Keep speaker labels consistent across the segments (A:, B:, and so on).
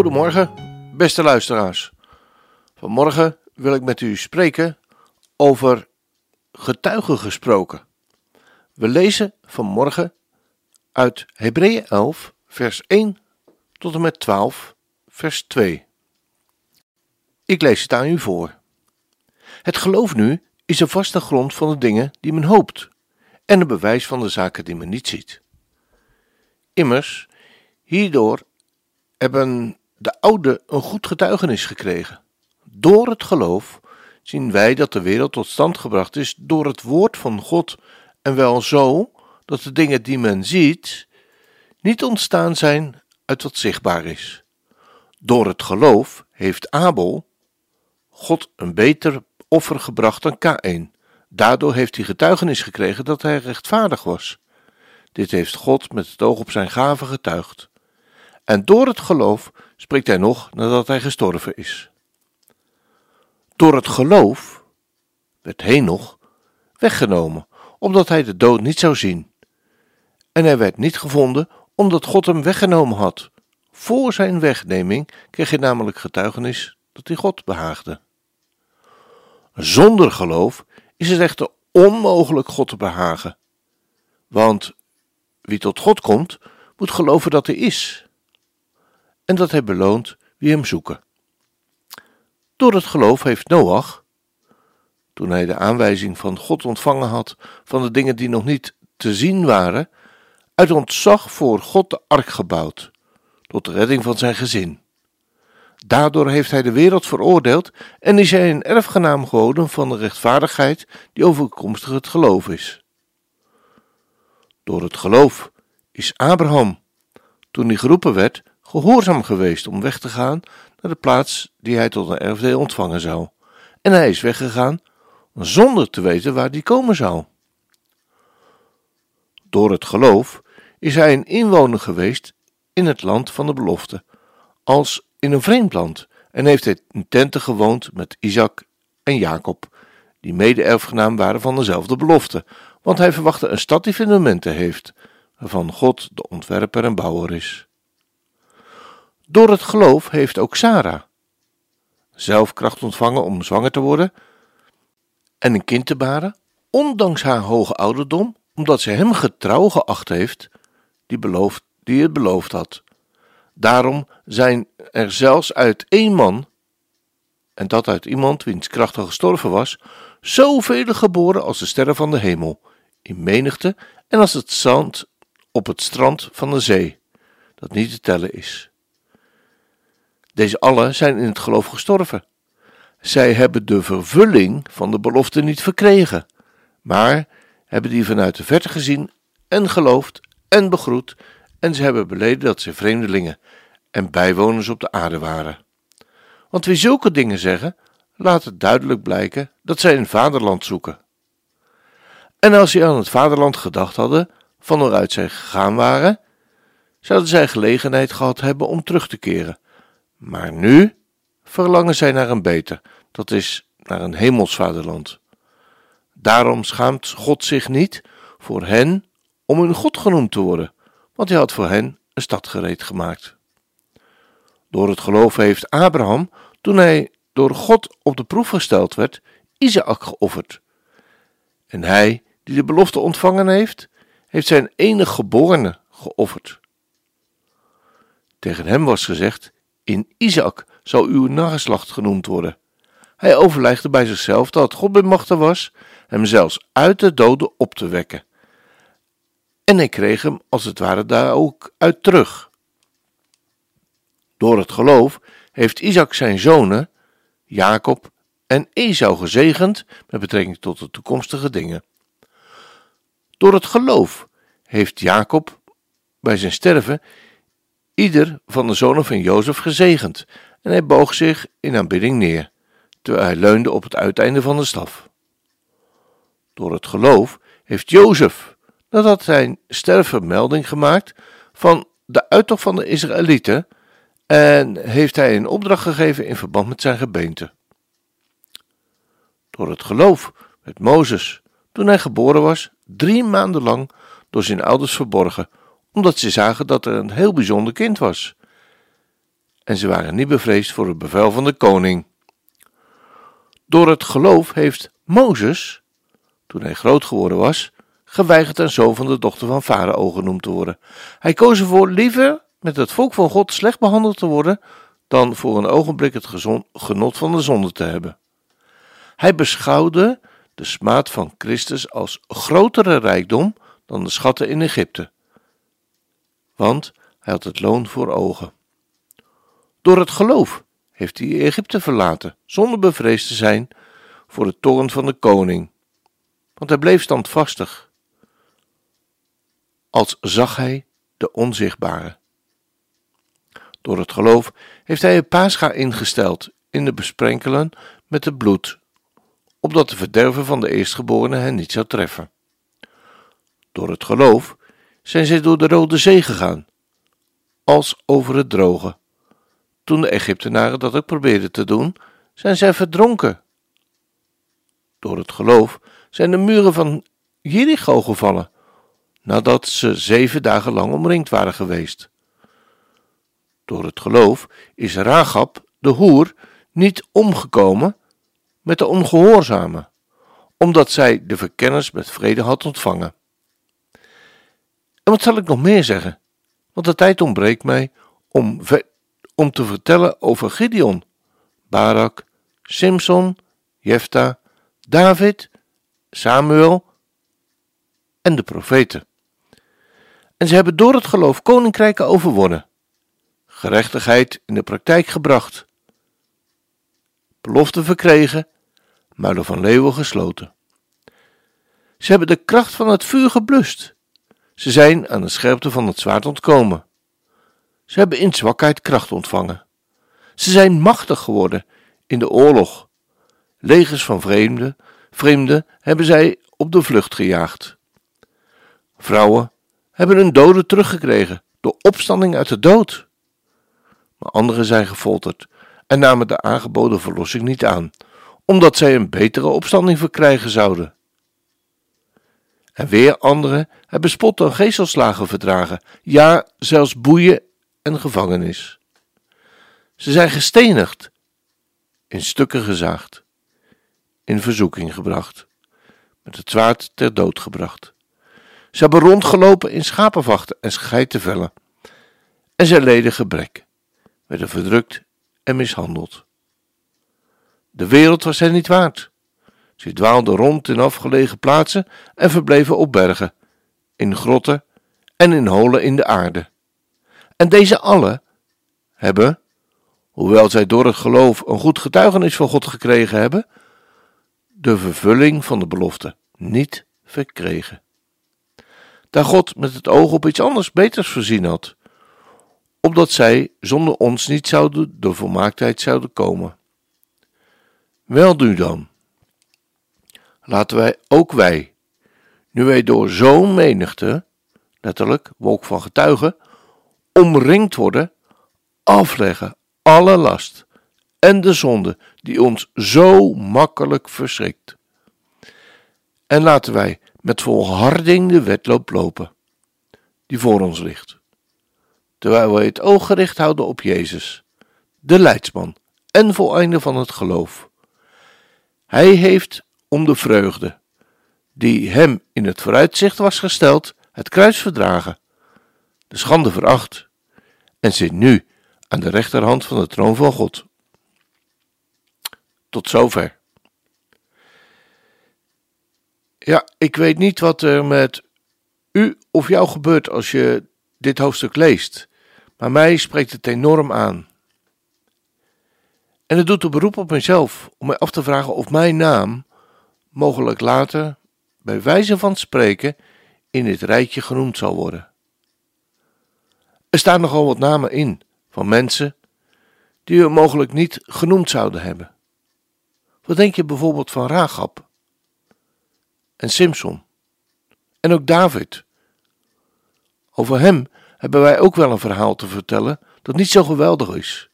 A: Goedemorgen, beste luisteraars. Vanmorgen wil ik met u spreken over getuigen gesproken. We lezen vanmorgen uit Hebreeën 11, vers 1 tot en met 12, vers 2. Ik lees het aan u voor. Het geloof nu is de vaste grond van de dingen die men hoopt en een bewijs van de zaken die men niet ziet. Immers, hierdoor hebben de ouden een goed getuigenis gekregen. Door het geloof zien wij dat de wereld tot stand gebracht is door het woord van God en wel zo dat de dingen die men ziet niet ontstaan zijn uit wat zichtbaar is. Door het geloof heeft Abel God een beter offer gebracht dan Kain. Daardoor heeft hij getuigenis gekregen dat hij rechtvaardig was. Dit heeft God met het oog op zijn gave getuigd. En door het geloof spreekt hij nog nadat hij gestorven is. Door het geloof werd Henoch weggenomen, omdat hij de dood niet zou zien. En hij werd niet gevonden, omdat God hem weggenomen had. Voor zijn wegneming kreeg hij namelijk getuigenis dat hij God behaagde. Zonder geloof is het echter onmogelijk God te behagen. Want wie tot God komt, moet geloven dat hij is. En dat hij beloont wie hem zoeken. Door het geloof heeft Noach, toen hij de aanwijzing van God ontvangen had van de dingen die nog niet te zien waren, uit ontzag voor God de ark gebouwd, tot de redding van zijn gezin. Daardoor heeft hij de wereld veroordeeld en is hij een erfgenaam geworden van de rechtvaardigheid die overkomstig het geloof is. Door het geloof is Abraham, toen hij geroepen werd, gehoorzaam geweest om weg te gaan naar de plaats die hij tot een erfdeel ontvangen zou. En hij is weggegaan zonder te weten waar die komen zou. Door het geloof is hij een inwoner geweest in het land van de belofte, als in een vreemd land, en heeft hij in tenten gewoond met Isaac en Jacob, die mede-erfgenaam waren van dezelfde belofte, want hij verwachtte een stad die fundamenten heeft, waarvan God de ontwerper en bouwer is. Door het geloof heeft ook Sarah zelf kracht ontvangen om zwanger te worden en een kind te baren, ondanks haar hoge ouderdom, omdat ze hem getrouw geacht heeft die, beloofd, die het beloofd had. Daarom zijn er zelfs uit één man, en dat uit iemand wiens kracht al gestorven was, zoveel geboren als de sterren van de hemel, in menigte en als het zand op het strand van de zee, dat niet te tellen is. Deze allen zijn in het geloof gestorven. Zij hebben de vervulling van de belofte niet verkregen, maar hebben die vanuit de verte gezien en geloofd en begroet, en ze hebben beleden dat ze vreemdelingen en bijwoners op de aarde waren. Want wie zulke dingen zeggen, laat het duidelijk blijken dat zij een vaderland zoeken. En als zij aan het vaderland gedacht hadden, van waaruit zij gegaan waren, zouden zij gelegenheid gehad hebben om terug te keren maar nu verlangen zij naar een beter, dat is naar een hemelsvaderland. Daarom schaamt God zich niet voor hen om hun God genoemd te worden, want hij had voor hen een stad gereed gemaakt. Door het geloof heeft Abraham, toen hij door God op de proef gesteld werd, Isaac geofferd. En hij, die de belofte ontvangen heeft, heeft zijn enige geborene geofferd. Tegen hem was gezegd: in Isaac zou uw nageslacht genoemd worden. Hij overlegde bij zichzelf dat God bemachtig was hem zelfs uit de doden op te wekken. En hij kreeg hem als het ware daar ook uit terug. Door het geloof heeft Isaac zijn zonen, Jacob en Esau gezegend met betrekking tot de toekomstige dingen. Door het geloof heeft Jacob bij zijn sterven ieder van de zonen van Jozef gezegend en hij boog zich in aanbidding neer, terwijl hij leunde op het uiteinde van de staf. Door het geloof heeft Jozef, nadat zijn sterven melding gemaakt van de uittocht van de Israëlieten en heeft hij een opdracht gegeven in verband met zijn gebeente. Door het geloof werd Mozes, toen hij geboren was, drie maanden lang door zijn ouders verborgen, omdat ze zagen dat er een heel bijzonder kind was. En ze waren niet bevreesd voor het bevel van de koning. Door het geloof heeft Mozes, toen hij groot geworden was, geweigerd een zoon van de dochter van Farao genoemd te worden. Hij koos ervoor liever met het volk van God slecht behandeld te worden, dan voor een ogenblik het genot van de zonde te hebben. Hij beschouwde de smaad van Christus als grotere rijkdom dan de schatten in Egypte, want hij had het loon voor ogen. Door het geloof heeft hij Egypte verlaten, zonder bevreesd te zijn voor de toorn van de koning, want hij bleef standvastig, als zag hij de onzichtbare. Door het geloof heeft hij een paascha ingesteld in de besprenkelen met het bloed, opdat de verderven van de eerstgeborene hen niet zou treffen. Door het geloof zijn zij door de Rode Zee gegaan, als over het droge. Toen de Egyptenaren dat ook probeerden te doen, zijn zij verdronken. Door het geloof zijn de muren van Jericho gevallen, nadat ze zeven dagen lang omringd waren geweest. Door het geloof is Ragab, de hoer, niet omgekomen met de ongehoorzamen, omdat zij de verkenners met vrede had ontvangen. En wat zal ik nog meer zeggen? Want de tijd ontbreekt mij om, om te vertellen over Gideon, Barak, Simson, Jefta, David, Samuel en de profeten. En ze hebben door het geloof koninkrijken overwonnen gerechtigheid in de praktijk gebracht, beloften verkregen, muilen van leeuwen gesloten. Ze hebben de kracht van het vuur geblust. Ze zijn aan de scherpte van het zwaard ontkomen. Ze hebben in zwakheid kracht ontvangen. Ze zijn machtig geworden in de oorlog. Legers van vreemden, vreemden hebben zij op de vlucht gejaagd. Vrouwen hebben hun doden teruggekregen door opstanding uit de dood maar anderen zijn gefolterd en namen de aangeboden verlossing niet aan, omdat zij een betere opstanding verkrijgen zouden. En weer anderen hebben spot en geestelslagen verdragen, ja, zelfs boeien en gevangenis. Ze zijn gestenigd, in stukken gezaagd, in verzoeking gebracht, met het zwaard ter dood gebracht. Ze hebben rondgelopen in schapenvachten en geitenvellen, en zij leden gebrek werden verdrukt en mishandeld. De wereld was hen niet waard. Ze dwaalden rond in afgelegen plaatsen en verbleven op bergen, in grotten en in holen in de aarde. En deze allen hebben, hoewel zij door het geloof een goed getuigenis van God gekregen hebben, de vervulling van de belofte niet verkregen. Daar God met het oog op iets anders beters voorzien had, opdat zij zonder ons niet zouden de volmaaktheid zouden komen. Wel nu dan, laten wij ook wij, nu wij door zo'n menigte, letterlijk wolk van getuigen, omringd worden, afleggen alle last en de zonde die ons zo makkelijk verschrikt. En laten wij met volharding de wedloop lopen, die voor ons ligt terwijl wij het oog gericht houden op Jezus, de leidsman en voleinde van het geloof. Hij heeft om de vreugde, die hem in het vooruitzicht was gesteld, het kruis verdragen, de schande veracht en zit nu aan de rechterhand van de troon van God. Tot zover. Ja, ik weet niet wat er met u of jou gebeurt als je dit hoofdstuk leest maar mij spreekt het enorm aan. En het doet een beroep op mezelf om mij af te vragen of mijn naam mogelijk later, bij wijze van spreken, in dit rijtje genoemd zal worden. Er staan nogal wat namen in van mensen die we mogelijk niet genoemd zouden hebben. Wat denk je bijvoorbeeld van Rahab en Simson en ook David? Over hem hebben wij ook wel een verhaal te vertellen dat niet zo geweldig is.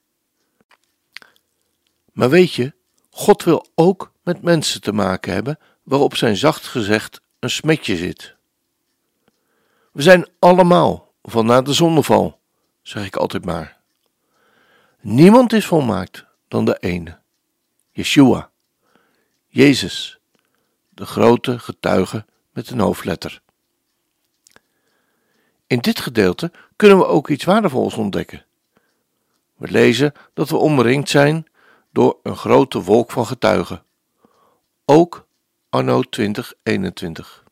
A: Maar weet je, God wil ook met mensen te maken hebben waarop zijn zacht gezegd een smetje zit. We zijn allemaal van na de zondeval, zeg ik altijd maar. Niemand is volmaakt dan de ene, Yeshua, Jezus, de grote getuige met een hoofdletter. In dit gedeelte kunnen we ook iets waardevols ontdekken. We lezen dat we omringd zijn door een grote wolk van getuigen. Ook anno 2021.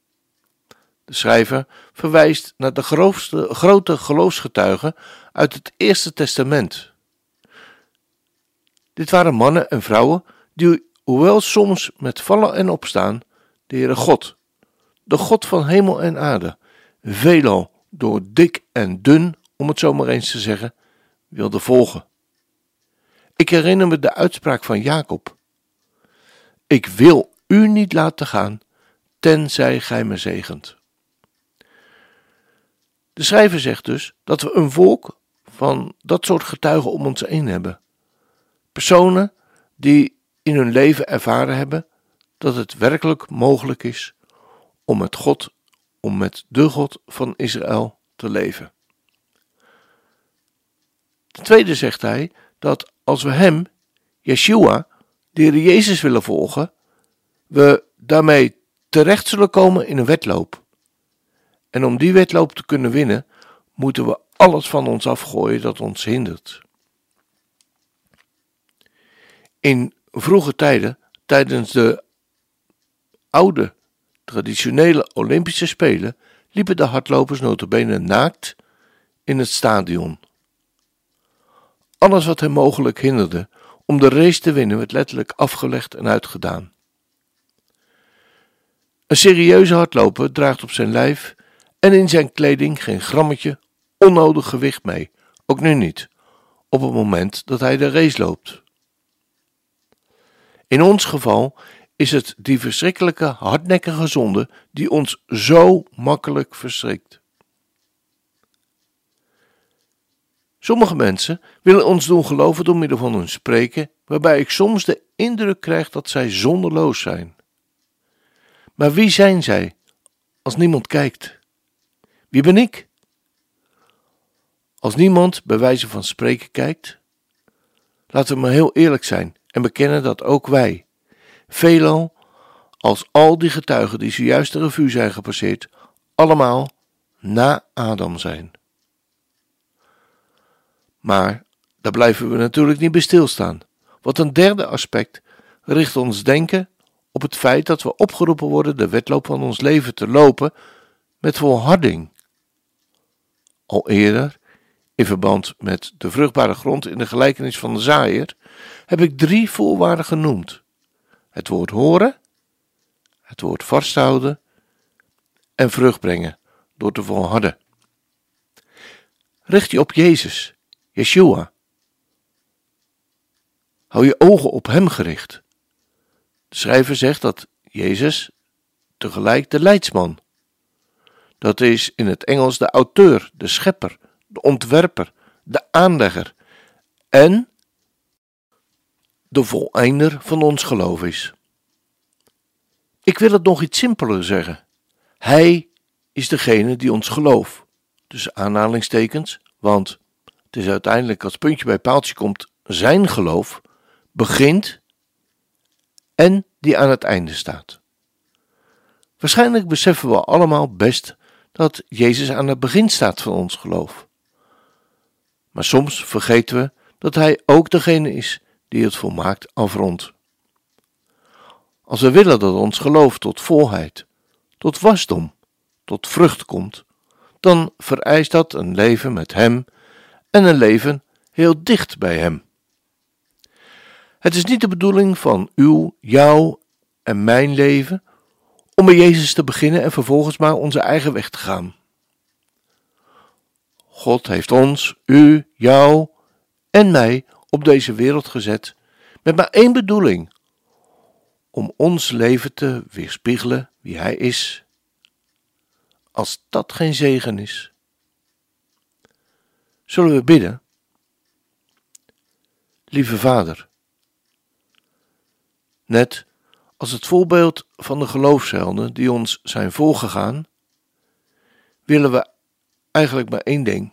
A: De schrijver verwijst naar de grootste, grote geloofsgetuigen uit het Eerste Testament. Dit waren mannen en vrouwen die, hoewel soms met vallen en opstaan, de Heere God, de God van hemel en aarde, veelal door dik en dun, om het zo maar eens te zeggen, wilde volgen. Ik herinner me de uitspraak van Jacob: Ik wil u niet laten gaan, tenzij gij me zegent. De schrijver zegt dus dat we een volk van dat soort getuigen om ons heen hebben. Personen die in hun leven ervaren hebben dat het werkelijk mogelijk is om met God, om met de God van Israël te leven. Ten tweede zegt hij dat als we Hem, Yeshua, de Jezus willen volgen, we daarmee terecht zullen komen in een wedloop. En om die wedloop te kunnen winnen, moeten we alles van ons afgooien dat ons hindert. In vroege tijden, tijdens de oude traditionele Olympische Spelen, liepen de hardlopers notabene naakt in het stadion. Alles wat hem mogelijk hinderde om de race te winnen werd letterlijk afgelegd en uitgedaan. Een serieuze hardloper draagt op zijn lijf en in zijn kleding geen grammetje onnodig gewicht mee, ook nu niet, op het moment dat hij de race loopt. In ons geval is het die verschrikkelijke hardnekkige zonde die ons zo makkelijk verstrikt. Sommige mensen willen ons doen geloven door middel van hun spreken, waarbij ik soms de indruk krijg dat zij zonderloos zijn. Maar wie zijn zij als niemand kijkt? Wie ben ik? Als niemand bij wijze van spreken kijkt, laten we maar heel eerlijk zijn en bekennen dat ook wij, veelal als al die getuigen die zojuist de revue zijn gepasseerd, allemaal na Adam zijn. Maar daar blijven we natuurlijk niet bij stilstaan. Want een derde aspect richt ons denken op het feit dat we opgeroepen worden de wedloop van ons leven te lopen met volharding. Al eerder, in verband met de vruchtbare grond in de gelijkenis van de zaaier, heb ik drie voorwaarden genoemd: het woord horen, het woord vasthouden en vrucht brengen door te volharden. Richt je op Jezus, Yeshua. Hou je ogen op Hem gericht. De schrijver zegt dat Jezus tegelijk de leidsman. Dat is in het Engels de auteur, de schepper, de ontwerper, de aanlegger en de voleinder van ons geloof is. Ik wil het nog iets simpeler zeggen. Hij is degene die ons geloof, tussen aanhalingstekens, want het is uiteindelijk als puntje bij paaltje komt zijn geloof, begint en die aan het einde staat. Waarschijnlijk beseffen we allemaal best dat Jezus aan het begin staat van ons geloof. Maar soms vergeten we dat Hij ook degene is die het volmaakt afrondt. Als we willen dat ons geloof tot volheid, tot wasdom, tot vrucht komt, dan vereist dat een leven met Hem en een leven heel dicht bij Hem. Het is niet de bedoeling van uw, jouw en mijn leven om bij Jezus te beginnen en vervolgens maar onze eigen weg te gaan. God heeft ons, u, jou en mij op deze wereld gezet met maar één bedoeling: om ons leven te weerspiegelen wie Hij is. Als dat geen zegen is, zullen we bidden. Lieve Vader, net als het voorbeeld van de geloofshelden die ons zijn voorgegaan, willen we eigenlijk maar één ding: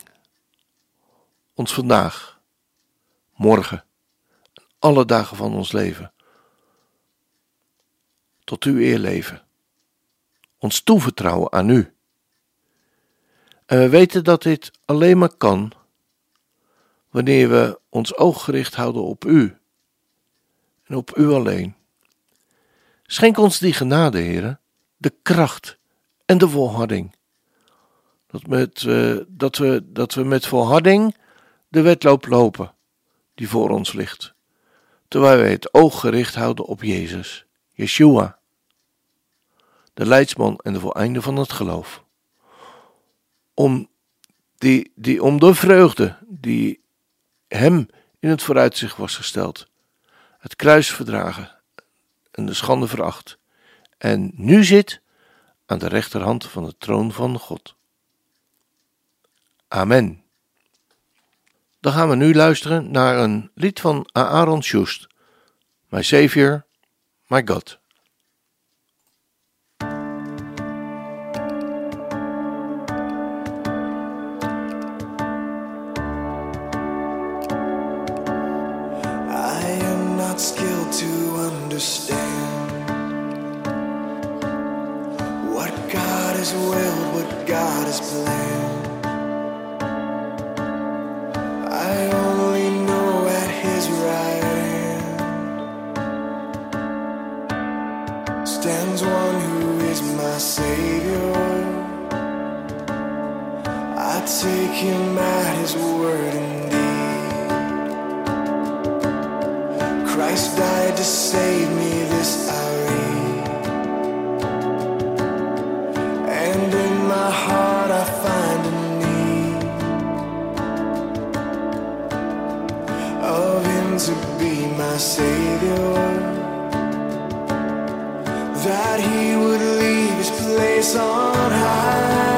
A: ons vandaag, morgen, alle dagen van ons leven, tot uw eer leven, ons toevertrouwen aan u. En we weten dat dit alleen maar kan wanneer we ons oog gericht houden op u en op u alleen. Schenk ons die genade, heren, de kracht en de volharding. Dat, met, uh, dat, we, dat we met volharding de wedloop lopen die voor ons ligt, terwijl wij het oog gericht houden op Jezus, Yeshua, de leidsman en de voleinde van het geloof. Om, die, die, om de vreugde die hem in het vooruitzicht was gesteld, het kruis verdragen en de schande veracht, en nu zit aan de rechterhand van de troon van God. Amen. Dan gaan we nu luisteren naar een lied van Aaron Schust, My Savior, My God.
B: scared. To be my Savior. That he would leave his place on high.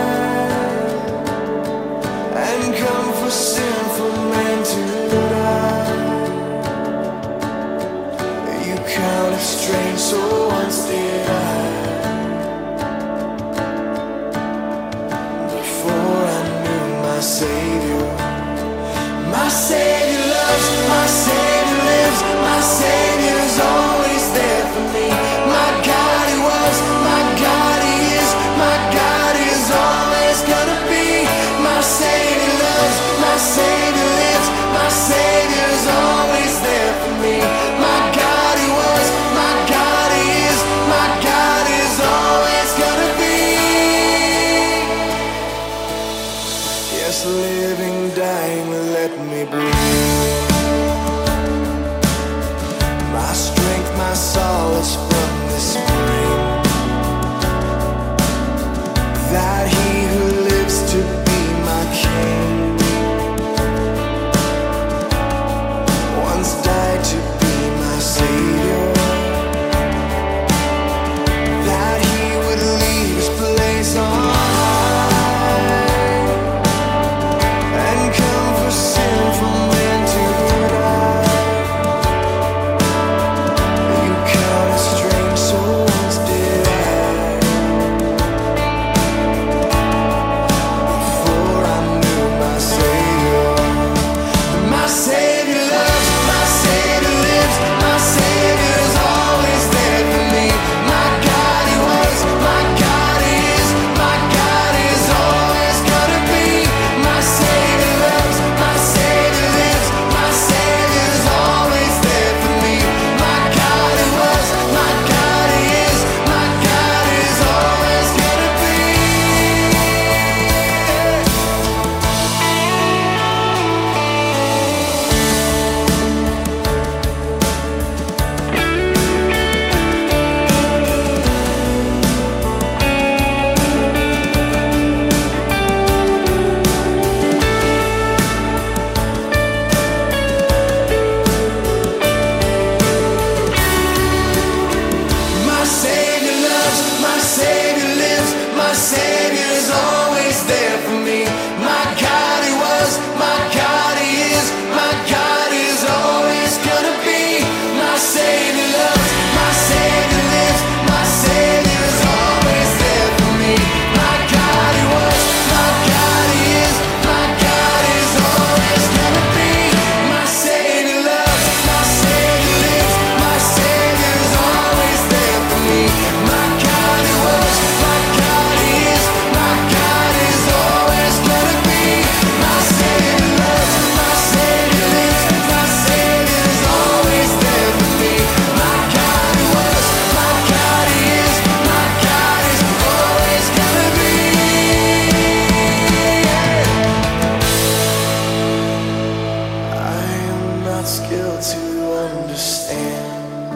B: not skilled to understand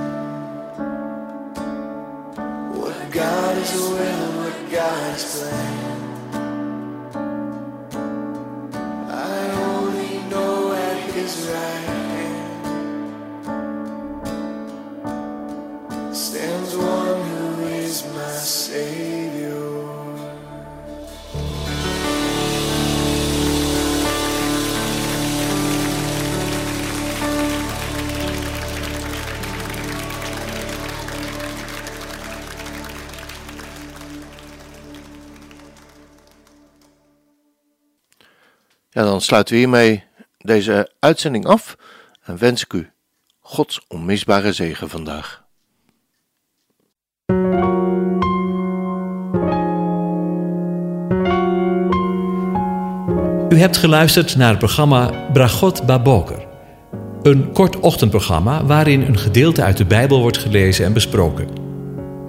B: what God is will, what God is plan.
A: Ja, dan sluiten we hiermee deze uitzending af en wens ik u Gods onmisbare zegen vandaag.
C: U hebt geluisterd naar het programma Bragot Baboker. Een kort ochtendprogramma waarin een gedeelte uit de Bijbel wordt gelezen en besproken.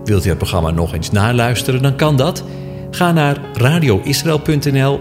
C: Wilt u het programma nog eens naluisteren, dan kan dat. Ga naar radioisrael.nl